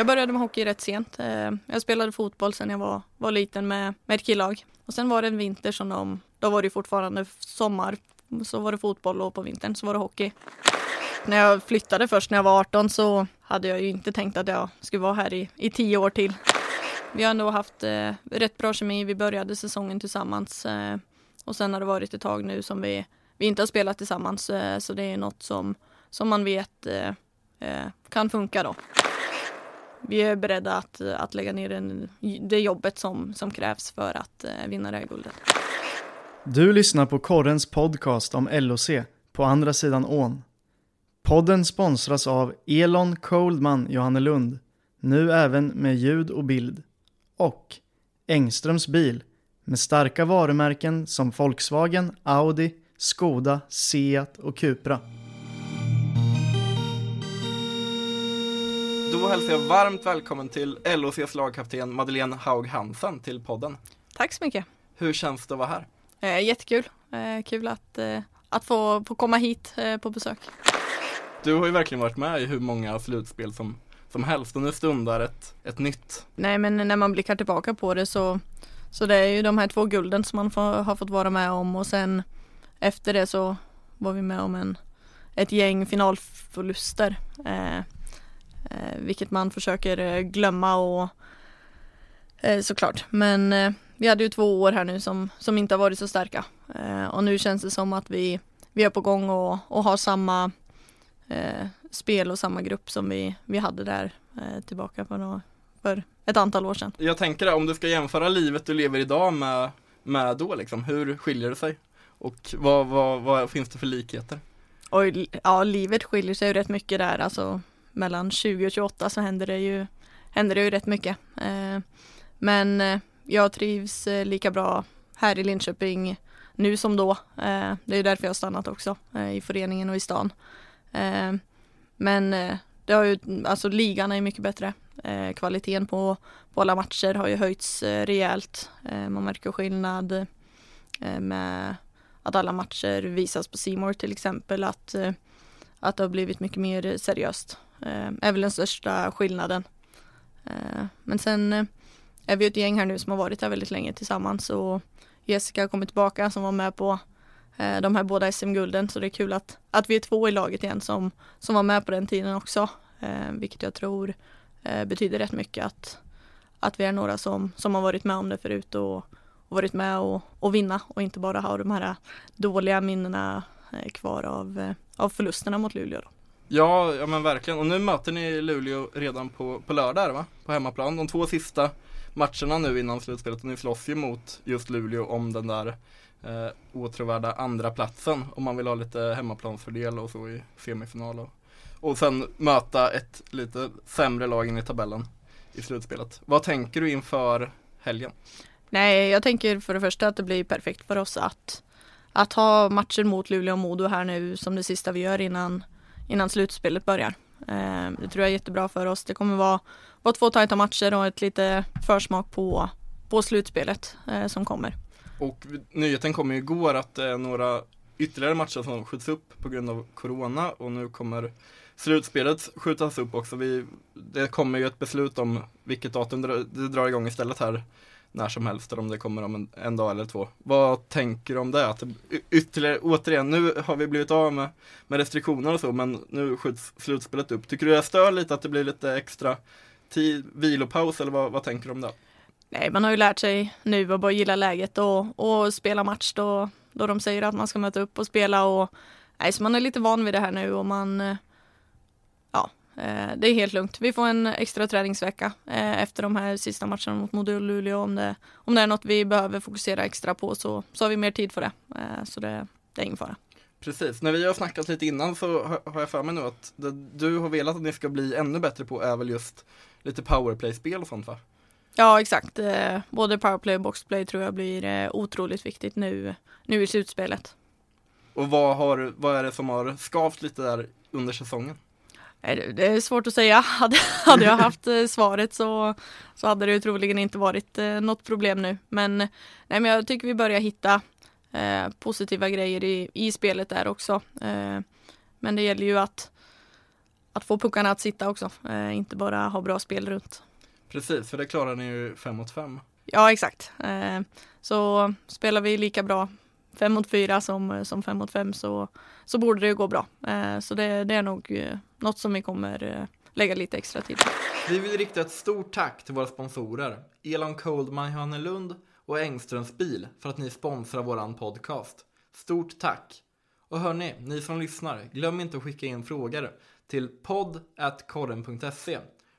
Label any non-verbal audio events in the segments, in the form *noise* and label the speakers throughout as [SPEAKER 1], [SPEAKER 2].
[SPEAKER 1] Jag började med hockey rätt sent. Eh, jag spelade fotboll sen jag var, var liten med, med ett killag. Och sen var det en vinter som de, då var det fortfarande sommar, så var det fotboll och på vintern så var det hockey. När jag flyttade först när jag var 18 så hade jag ju inte tänkt att jag skulle vara här i, i tio år till. Vi har ändå haft eh, rätt bra kemi. Vi började säsongen tillsammans eh, och sen har det varit ett tag nu som vi, vi inte har spelat tillsammans. Eh, så det är något som, som man vet eh, eh, kan funka då. Vi är beredda att, att lägga ner den, det jobbet som, som krävs för att eh, vinna det här guldet.
[SPEAKER 2] Du lyssnar på Korrens podcast om LOC på andra sidan ån. Podden sponsras av Elon Coldman Johannelund, nu även med ljud och bild. Och Engströms bil med starka varumärken som Volkswagen, Audi, Skoda, Seat och Cupra.
[SPEAKER 3] Då hälsar jag varmt välkommen till LOCs lagkapten Madeleine Haug Hansen till podden.
[SPEAKER 1] Tack så mycket.
[SPEAKER 3] Hur känns det att vara här?
[SPEAKER 1] Eh, jättekul. Eh, kul att, eh, att få, få komma hit eh, på besök.
[SPEAKER 3] Du har ju verkligen varit med i hur många slutspel som, som helst och nu stundar ett, ett nytt.
[SPEAKER 1] Nej men när man blickar tillbaka på det så, så det är ju de här två gulden som man får, har fått vara med om och sen efter det så var vi med om en, ett gäng finalförluster. Eh, vilket man försöker eh, glömma och eh, såklart. Men vi hade ju två år här nu som, som inte har varit så starka. Och nu känns det som att vi, vi är på gång och, och har samma spel och samma grupp som vi, vi hade där tillbaka för, några, för ett antal år sedan.
[SPEAKER 3] Jag tänker det, om du ska jämföra livet du lever idag med, med då liksom, hur skiljer det sig? Och vad, vad, vad finns det för likheter?
[SPEAKER 1] Och ja, livet skiljer sig ju rätt mycket där, alltså mellan 20 och 28 så händer det ju, händer det ju rätt mycket. Eh, men eh, jag trivs eh, lika bra här i Linköping nu som då. Eh, det är därför jag har stannat också eh, i föreningen och i stan. Eh, men eh, det har ju, alltså ligan är mycket bättre. kvaliteten på, på alla matcher har ju höjts rejält. man märker skillnad med att alla matcher visas på Simor till exempel. Att, att det har blivit mycket mer seriöst. Ehm, är väl den största skillnaden. Ehm, men sen eh, är vi ett gäng här nu som har varit här väldigt länge tillsammans och Jessica har kommit tillbaka som var med på eh, de här båda SM-gulden så det är kul att, att vi är två i laget igen som, som var med på den tiden också. Eh, vilket jag tror eh, betyder rätt mycket att, att vi är några som, som har varit med om det förut och, och varit med och, och vinna och inte bara ha de här dåliga minnena eh, kvar av, eh, av förlusterna mot Luleå. Då.
[SPEAKER 3] Ja, ja men verkligen. Och nu möter ni Luleå redan på, på lördag va? På hemmaplan. De två sista matcherna nu innan slutspelet och ni slåss ju mot just Luleå om den där eh, åtråvärda andra platsen om man vill ha lite hemmaplansfördel och så i semifinal och, och sen möta ett lite sämre lag in i tabellen i slutspelet. Vad tänker du inför helgen?
[SPEAKER 1] Nej, jag tänker för det första att det blir perfekt för oss att, att ha matcher mot Luleå och Modo här nu som det sista vi gör innan, innan slutspelet börjar. Eh, det tror jag är jättebra för oss. Det kommer vara, vara två tajta matcher och ett lite försmak på, på slutspelet eh, som kommer.
[SPEAKER 3] Och nyheten kom ju igår att det är några ytterligare matcher som skjuts upp på grund av Corona och nu kommer slutspelet skjutas upp också. Vi, det kommer ju ett beslut om vilket datum det drar igång istället här när som helst, eller om det kommer om en, en, dag eller två. Vad tänker du om det? Att ytterligare, återigen, nu har vi blivit av med, med restriktioner och så, men nu skjuts slutspelet upp. Tycker du det stör lite att det blir lite extra tid, vilopaus, eller vad, vad tänker du om det?
[SPEAKER 1] Nej, man har ju lärt sig nu att bara gilla läget och, och spela match då, då de säger att man ska möta upp och spela och nej, så man är lite van vid det här nu och man Eh, det är helt lugnt. Vi får en extra träningsvecka eh, efter de här sista matcherna mot Modo och Luleå. Om det, om det är något vi behöver fokusera extra på så, så har vi mer tid för det. Eh, så det, det är ingen fara.
[SPEAKER 3] Precis, när vi har snackat lite innan så har jag för mig nu att det du har velat att ni ska bli ännu bättre på är väl just lite powerplay-spel och sånt va?
[SPEAKER 1] Ja exakt, både powerplay och boxplay tror jag blir otroligt viktigt nu, nu i slutspelet.
[SPEAKER 3] Och vad, har, vad är det som har skavt lite där under säsongen?
[SPEAKER 1] Det är svårt att säga. *laughs* Hade, hade jag haft eh, svaret så, så hade det troligen inte varit eh, något problem nu. Men, nej, men jag tycker vi börjar hitta eh, positiva grejer i, i spelet där också. Eh, men det gäller ju att, att få puckarna att sitta också, eh, inte bara ha bra spel runt.
[SPEAKER 3] Precis, för det klarar ni ju fem mot fem.
[SPEAKER 1] Ja, exakt. Eh, så spelar vi lika bra fem mot fyra som, som fem mot fem så, så borde det gå bra. Så det, det är nog något som vi kommer eh, lägga lite extra tid på.
[SPEAKER 3] Vi vill rikta ett stort tack till våra sponsorer Elon Coldman Johannelund och Engströms bil för att ni sponsrar våran podcast. Stort tack! Och hörni, ni som lyssnar, glöm inte att skicka in frågor till podd.korren.se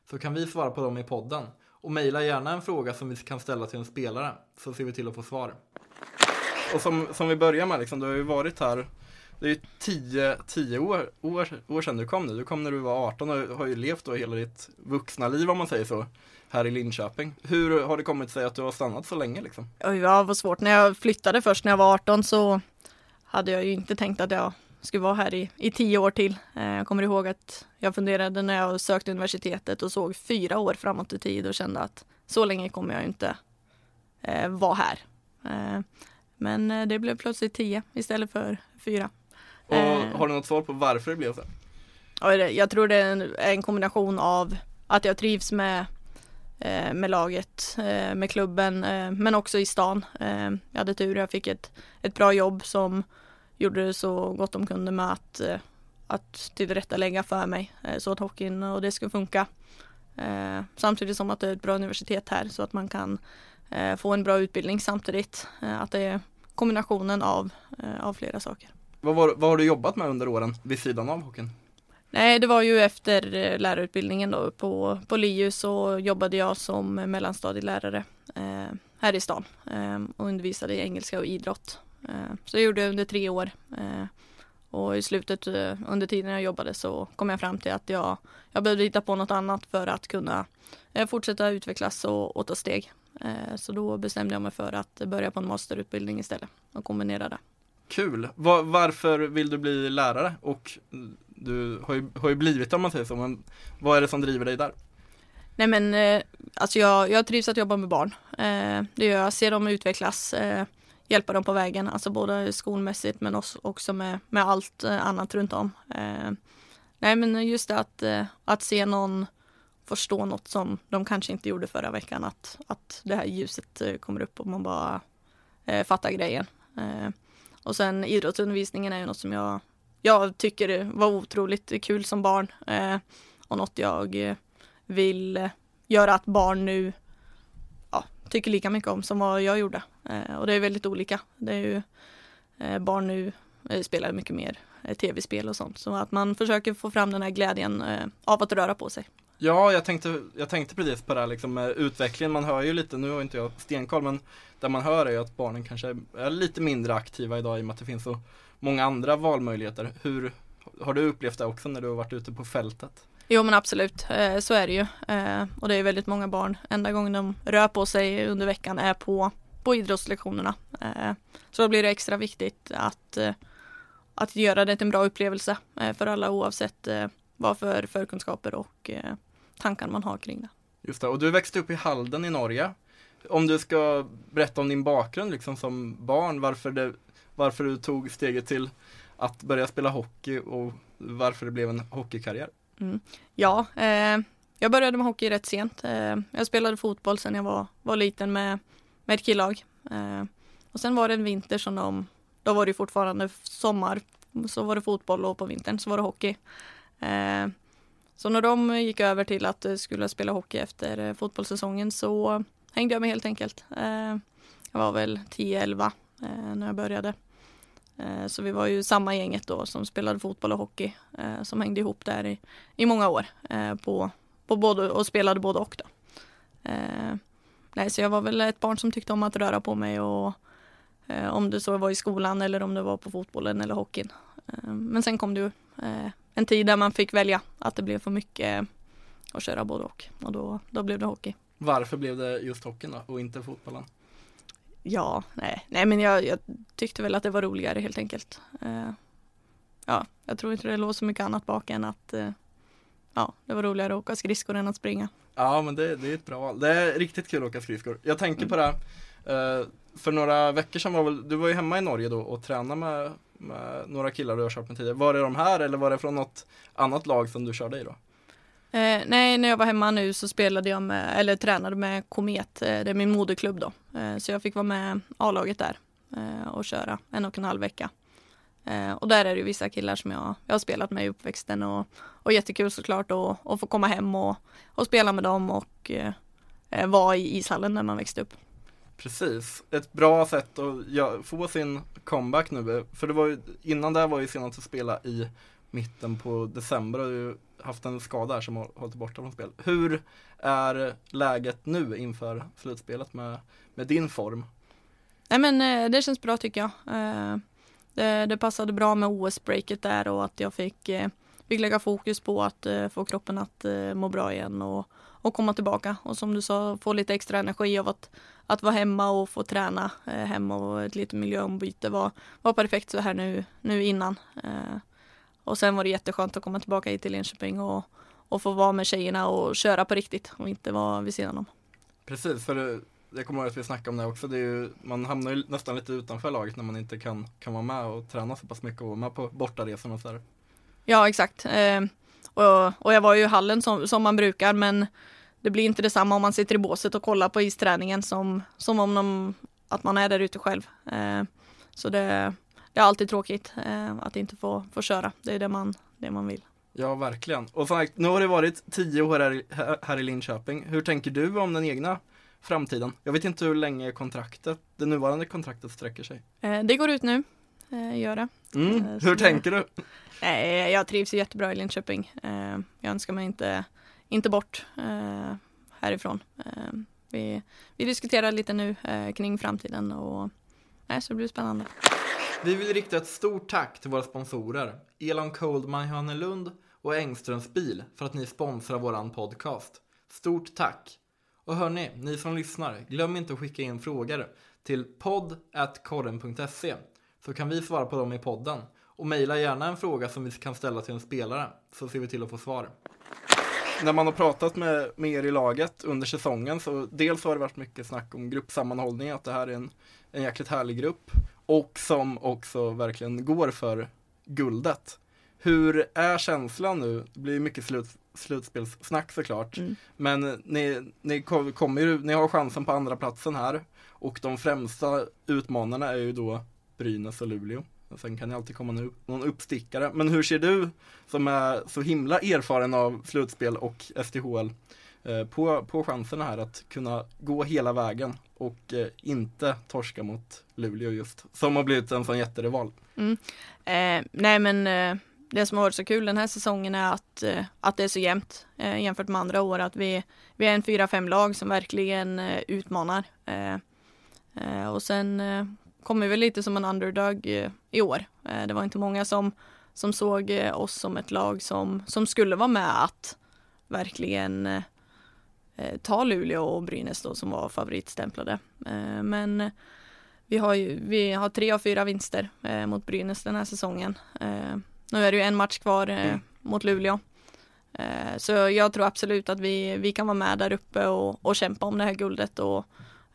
[SPEAKER 3] så kan vi svara på dem i podden. Och mejla gärna en fråga som vi kan ställa till en spelare så ser vi till att få svar. Och som, som vi börjar med, liksom, du har ju varit här det är ju tio, tio år, år, år sedan du kom nu. Du kom när du var 18 och har ju levt då hela ditt vuxna liv om man säger så här i Linköping. Hur har det kommit sig att du har stannat så länge liksom?
[SPEAKER 1] Oj, ja, vad svårt. När jag flyttade först när jag var 18 så hade jag ju inte tänkt att jag skulle vara här i, i tio år till. Eh, jag kommer ihåg att jag funderade när jag sökte universitetet och såg fyra år framåt i tid och kände att så länge kommer jag inte eh, vara här. Eh, men eh, det blev plötsligt tio istället för fyra.
[SPEAKER 3] Och
[SPEAKER 1] Eh.
[SPEAKER 3] har du något svar på varför det blev så?
[SPEAKER 1] Jag tror det är en, en kombination av att jag trivs med, eh, med laget, eh, med klubben, men också i stan. Jag hade tur, jag fick ett, ett bra jobb som gjorde det så gott de kunde med att, att tillrättalägga för mig så att hockeyn och det skulle funka. Samtidigt som att det är ett bra universitet här så att man kan få en bra utbildning samtidigt. Att det är kombinationen av, av flera saker.
[SPEAKER 3] Vad, var, vad har du jobbat med under åren vid sidan av hockeyn?
[SPEAKER 1] Nej, det var ju efter eh, lärarutbildningen då på, på LiU så jobbade jag som mellanstadielärare eh, här i stan eh, och undervisade i engelska och idrott. Eh, så jag gjorde det under tre år. Eh, och i slutet eh, under tiden jag jobbade så kom jag fram till att jag, jag behövde hitta på något annat för att kunna eh, fortsätta utvecklas och, och ta steg. Eh, så då bestämde jag mig för att börja på en masterutbildning istället och kombinera det.
[SPEAKER 3] Kul! Var, varför vill du bli lärare? Och du har ju, har ju blivit det om man säger så, men vad är det som driver dig där?
[SPEAKER 1] Nej men eh, alltså jag, jag trivs att jobba med barn. Eh, det gör jag, ser dem utvecklas, eh, hjälpa dem på vägen, alltså både skolmässigt men också, med, med allt eh, annat runt om. Eh, nej men just det att, eh, att se någon förstå något som de kanske inte gjorde förra veckan, att, att det här ljuset kommer upp och man bara fattar grejen. Och sen idrottsundervisningen är ju något som jag, jag tycker var otroligt kul som barn eh, och något jag eh, vill göra att barn nu ja, tycker lika mycket om som vad jag gjorde. Eh, och det är väldigt olika. Det är ju eh, barn nu eh, spelar mycket mer eh, tv-spel och sånt. Så att man försöker få fram den här glädjen eh, av att röra på sig.
[SPEAKER 3] Ja, jag tänkte, jag tänkte precis på det här liksom med utvecklingen. Man hör ju lite, nu har inte jag stenkoll, men det man hör är ju att barnen kanske är lite mindre aktiva idag i och med att det finns så många andra valmöjligheter. Hur har du upplevt det också när du har varit ute på fältet?
[SPEAKER 1] Jo men absolut, eh, så är det ju. Eh, och det är väldigt många barn. Enda gången de rör på sig under veckan är på, på idrottslektionerna. Eh, så då blir det extra viktigt att, att göra det till en bra upplevelse för alla oavsett vad för förkunskaper och eh, tankar man har kring det.
[SPEAKER 3] Just det, och du växte upp i Halden i Norge. Om du ska berätta om din bakgrund liksom som barn, varför, det, varför du tog steget till att börja spela hockey och varför det blev en hockeykarriär.
[SPEAKER 1] Ja, eh, jag började med hockey rätt sent. Eh, jag spelade fotboll sedan jag var, var liten med, med ett killag. Eh, och sen var det en vinter som de, då var det fortfarande sommar, så var det fotboll och på vintern så var det hockey. Så när de gick över till att eh, skulle spela hockey efter eh, fotbollssäsongen så hängde jag med helt enkelt. Eh, jag var väl 10-11 när jag började. Så vi var ju samma gänget då som spelade fotboll och hockey som hängde ihop där i, i många år på, på både, och spelade både och då. Nej, så jag var väl ett barn som tyckte om att röra på mig och om det så var i skolan eller om det var på fotbollen eller hockeyn. Men sen kom det ju en tid där man fick välja att det blev för mycket att köra både och och då, då blev det hockey.
[SPEAKER 3] Varför blev det just hockeyn då och inte fotbollen?
[SPEAKER 1] Ja, nej, nej men jag, jag tyckte väl att det var roligare helt enkelt. Eh, ja, jag tror inte det låg så mycket annat bak än att eh, ja, det var roligare att åka skridskor än att springa.
[SPEAKER 3] Ja men det, det är ett bra val. Det är riktigt kul att åka skridskor. Jag tänker på det eh, för några veckor sedan var väl, du var ju hemma i Norge då och tränade med Eh, några killar du har kört med tidigare. Var det de här eller var det från något annat lag som du körde i då?
[SPEAKER 1] Eh, nej, när jag var hemma nu så spelade jag med, eller tränade med Komet, eh, det är min moderklubb då. Eh, så jag fick vara med A-laget där eh, och köra en och en halv vecka. Eh, och där är det ju vissa killar som jag, jag har spelat med i uppväxten och, och jättekul såklart att, att få komma hem och, och spela med dem och eh, vara i ishallen när man växte upp.
[SPEAKER 3] Precis, ett bra sätt att få sin comeback nu. För det var ju, innan det var ju senast att spela i mitten på december och du haft en skada här som har hållit borta från spel. Hur är läget nu inför slutspelet med, med din form?
[SPEAKER 1] Nej men eh, det känns bra tycker jag. Eh, det, det passade bra med OS-breaket där och att jag fick, eh, fick lägga fokus på att eh, få kroppen att eh, må bra igen och, och komma tillbaka. Och som du sa, få lite extra energi av att, att vara hemma och få träna eh, hemma och ett litet miljöombyte var, var perfekt så här nu, nu innan. Och sen var det jätteskönt att komma tillbaka hit till Linköping och, och få vara med tjejerna och köra på riktigt och inte vara vid sidan om.
[SPEAKER 3] Precis, för det, jag kommer ihåg att vi snackade om det också. Det är ju, man hamnar ju nästan lite utanför laget när man inte kan, kan vara med och träna så pass mycket och vara med på bortaresorna och sådär.
[SPEAKER 1] Ja, exakt. Eh, och, och jag var ju i hallen som, som man brukar, men det blir inte detsamma om man sitter i båset och kollar på isträningen som, som om de, att man är där ute själv. Eh, så det, det är alltid tråkigt eh, att inte få, få köra. Det är det man, det man vill.
[SPEAKER 3] Ja, verkligen. Och sagt, nu har det varit tio år här, här i Linköping. Hur tänker du om den egna framtiden? Jag vet inte hur länge kontraktet, det nuvarande kontraktet sträcker sig.
[SPEAKER 1] Eh, det går ut nu, eh, gör det.
[SPEAKER 3] Mm. Eh, hur tänker du?
[SPEAKER 1] Eh, jag trivs jättebra i Linköping. Eh, jag önskar mig inte, inte bort härifrån. vi, vi diskuterar lite nu kring framtiden och nej, så det blir spännande.
[SPEAKER 3] Vi vill rikta ett stort tack till våra sponsorer Elon Coldman Johannelund och Engströms bil för att ni sponsrar våran podcast. Stort tack! Och hörni, ni som lyssnar, glöm inte att skicka in frågor till podd.korren.se så kan vi svara på dem i podden. Och mejla gärna en fråga som vi kan ställa till en spelare så ser vi till att få svar. När man har pratat med, med er i laget under säsongen så dels har det varit mycket snack om gruppsammanhållning, att det här är en, en jäkligt härlig grupp och som också verkligen går för guldet. Hur är känslan nu? Det blir mycket slut, slutspelssnack såklart. Mm. Men ni, ni, kommer ni har chansen på andra platsen här. Och de främsta utmanarna är ju då Brynäs och Luleå. Sen kan det alltid komma någon uppstickare. Men hur ser du, som är så himla erfaren av slutspel och STHL, eh, på, på chanserna här att kunna gå hela vägen och eh, inte torska mot Luleå just, som har blivit en sån jätterival.
[SPEAKER 1] Mm. Eh, nej men eh, det som har varit så kul den här säsongen är att, eh, att det är så jämnt eh, jämfört med andra år, att vi, vi är en fyra, fem lag som verkligen eh, utmanar. Eh, och sen kommer vi lite som en underdog i år. det var inte många som, som såg oss som ett lag som, som skulle vara med att verkligen eh, ta Luleå och Brynäs då som var favoritstämplade. Eh, men vi har ju, vi har tre av fyra vinster eh, mot Brynäs den här säsongen. Eh, nu är det ju en match kvar eh, mm. mot Luleå. Eh, så jag tror absolut att vi, vi kan vara med där uppe och, och kämpa om det här guldet och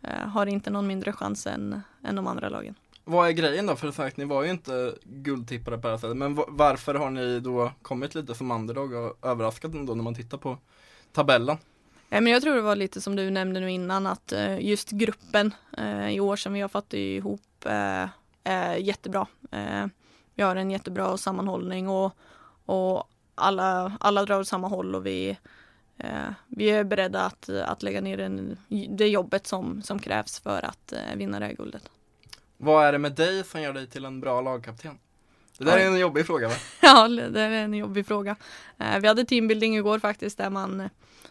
[SPEAKER 1] har inte någon mindre chans än, än de andra lagen.
[SPEAKER 3] Vad är grejen då? För sagt, ni var ju inte guldtippare på det här sättet. Men varför har ni då kommit lite som underdog och överraskat ändå när man tittar på tabellen?
[SPEAKER 1] men jag tror det var lite som du nämnde nu innan att eh, just gruppen eh, i år som vi har fått ihop eh, är jättebra. Vi har en jättebra sammanhållning och, och alla, alla drar åt samma håll och vi, vi är beredda att, att lägga ner den, det jobbet som, som krävs för att vinna det här guldet.
[SPEAKER 3] Vad är det med dig som gör dig till en bra lagkapten? Det där är en jobbig fråga va? *laughs*
[SPEAKER 1] ja, det är en jobbig fråga. Vi hade teambuilding igår faktiskt där man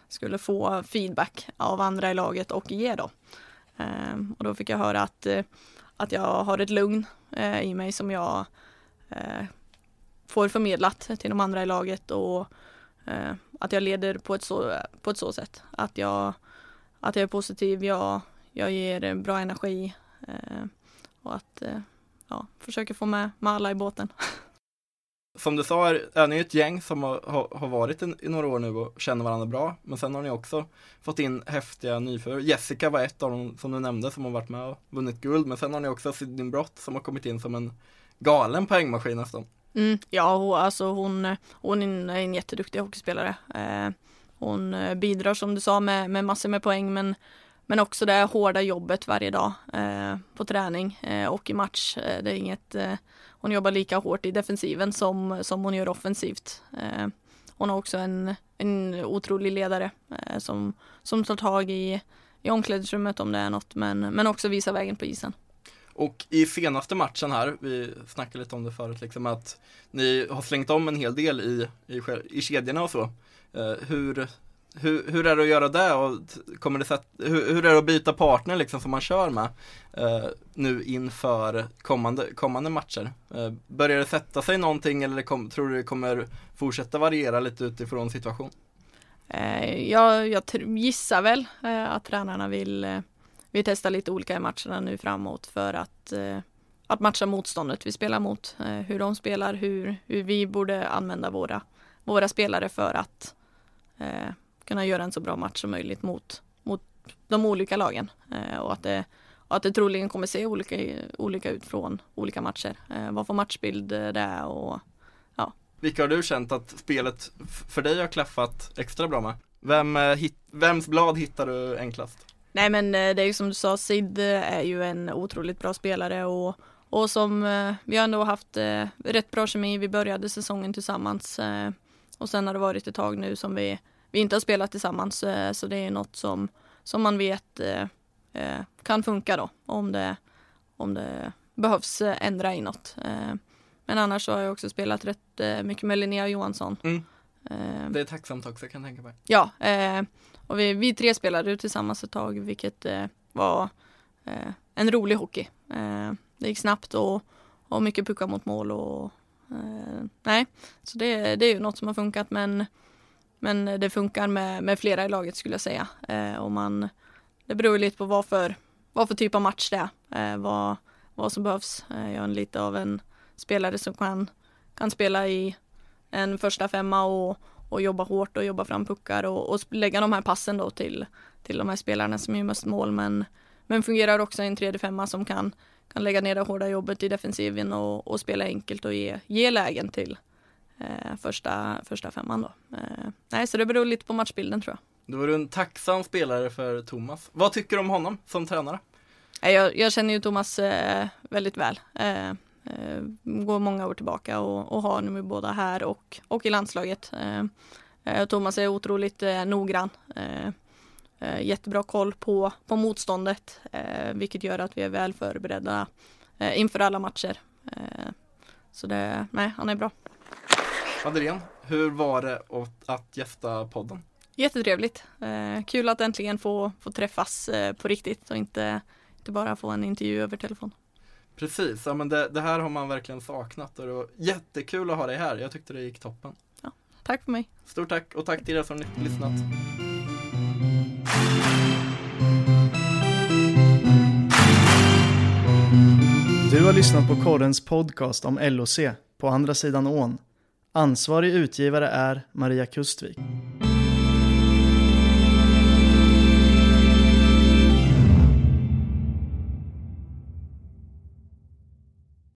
[SPEAKER 1] skulle få feedback av andra i laget och ge då. Och då fick jag höra att, eh, att jag har ett lugn eh, i mig som jag eh, får förmedlat till de andra i laget och Eh, att jag leder på ett så, på ett så sätt. Att jag, att jag är positiv, jag, jag ger bra energi eh, och att eh, ja, försöker få med, med alla i båten. *laughs*
[SPEAKER 3] som du sa är, är ni ett gäng som har, har varit i, i några år nu och känner varandra bra. Men sen har ni också fått in häftiga nyförvärv. Jessica var ett av dem som du nämnde som har varit med och vunnit guld. Men sen har ni också Sidney Brott som har kommit in som en galen poängmaskin nästan.
[SPEAKER 1] Mm, ja, hon, alltså hon, hon är en jätteduktig hockeyspelare. Eh, hon eh, bidrar som du sa med, med massor med poäng men, men också det hårda jobbet varje dag eh, på träning eh, och i match. Eh, det är inget, eh, hon jobbar lika hårt i defensiven som, som hon gör offensivt. Eh, hon har också en, en otrolig ledare som, som tar tag i, i omklädningsrummet om det är något men, men också visar vägen på isen.
[SPEAKER 3] Och i senaste matchen här, vi snackade lite om det förut, liksom att ni har slängt om en hel del i, i, i kedjorna och så. Uh, hur, hur, hur är det att göra det och kommer det sätt, hur, hur är det att byta partner liksom som man kör med uh, nu inför kommande, kommande matcher? Uh, börjar det sätta sig någonting eller kom, tror du det kommer fortsätta variera lite utifrån situation?
[SPEAKER 1] jag, jag gissar väl att tränarna vill vi testar lite olika i matcherna nu framåt för att, eh, att matcha motståndet vi spelar mot. Eh, hur de spelar, hur, hur vi borde använda våra, våra spelare för att eh, kunna göra en så bra match som möjligt mot, mot de olika lagen. Eh, och att det, att det troligen kommer se olika, olika ut från olika matcher. Eh, vad för matchbild det är och ja.
[SPEAKER 3] Vilka har du känt att spelet för dig har klaffat extra bra med? Vem, eh, hit, vems blad hittar du enklast?
[SPEAKER 1] Nej men eh, det är ju som du sa, Sid eh, är ju en otroligt bra spelare och, och som eh, vi har ändå haft rätt bra kemi. Vi började säsongen tillsammans och sen har det varit ett tag nu som vi, vi inte har spelat tillsammans så det är något som, som man vet kan funka då om det, om det behövs ändra i något. Men annars så har jag också spelat rätt mycket med Linnea Johansson.
[SPEAKER 3] Mm. Det är tacksamt också kan jag tänka mig.
[SPEAKER 1] Ja, och vi, vi tre spelade tillsammans ett tag vilket eh, var eh, en rolig hockey. Eh, det gick snabbt och, och mycket puckar mot mål och eh, nej, så det, det är ju något som har funkat men men det funkar med, med flera i laget skulle jag säga. Eh, och man, det beror lite på vad för, vad för typ av match det är. Eh, vad, vad som behövs. Eh, jag är lite av en spelare som kan, kan spela i en första femma och, och jobba hårt och jobba fram puckar och, och lägga de här passen då till, till de här spelarna som gör mest mål men, men fungerar också i en tredje femma som kan, kan lägga ner det hårda jobbet i defensiven och, och spela enkelt och ge, ge lägen till eh, första, första femman då. Eh, nej, så det beror lite på matchbilden tror jag.
[SPEAKER 3] Då var du en tacksam spelare för Thomas. Vad tycker du om honom som tränare?
[SPEAKER 1] Jag, jag känner ju Thomas eh, väldigt väl. Eh, går många år tillbaka och, och har nu båda här och, och i landslaget. Eh, eh Thomas är otroligt noggrann. Jättebra koll på, på motståndet, vilket gör att vi är väl förberedda inför alla matcher. så det, nej, han är bra.
[SPEAKER 3] Madeleine, hur var det att gästa podden?
[SPEAKER 1] Jättetrevligt. Eh, kul att äntligen få, få träffas eh, på riktigt och inte, inte bara få en intervju över telefon.
[SPEAKER 3] Precis, ja, men det, det, här har man verkligen saknat och det var jättekul att ha dig här. Jag tyckte det gick toppen.
[SPEAKER 1] Ja, tack för mig.
[SPEAKER 3] Stort tack och tack till er som lyssnat.
[SPEAKER 2] Du har lyssnat på Korrens podcast om LOC, på andra sidan ån. Ansvarig utgivare är Maria Kustvik.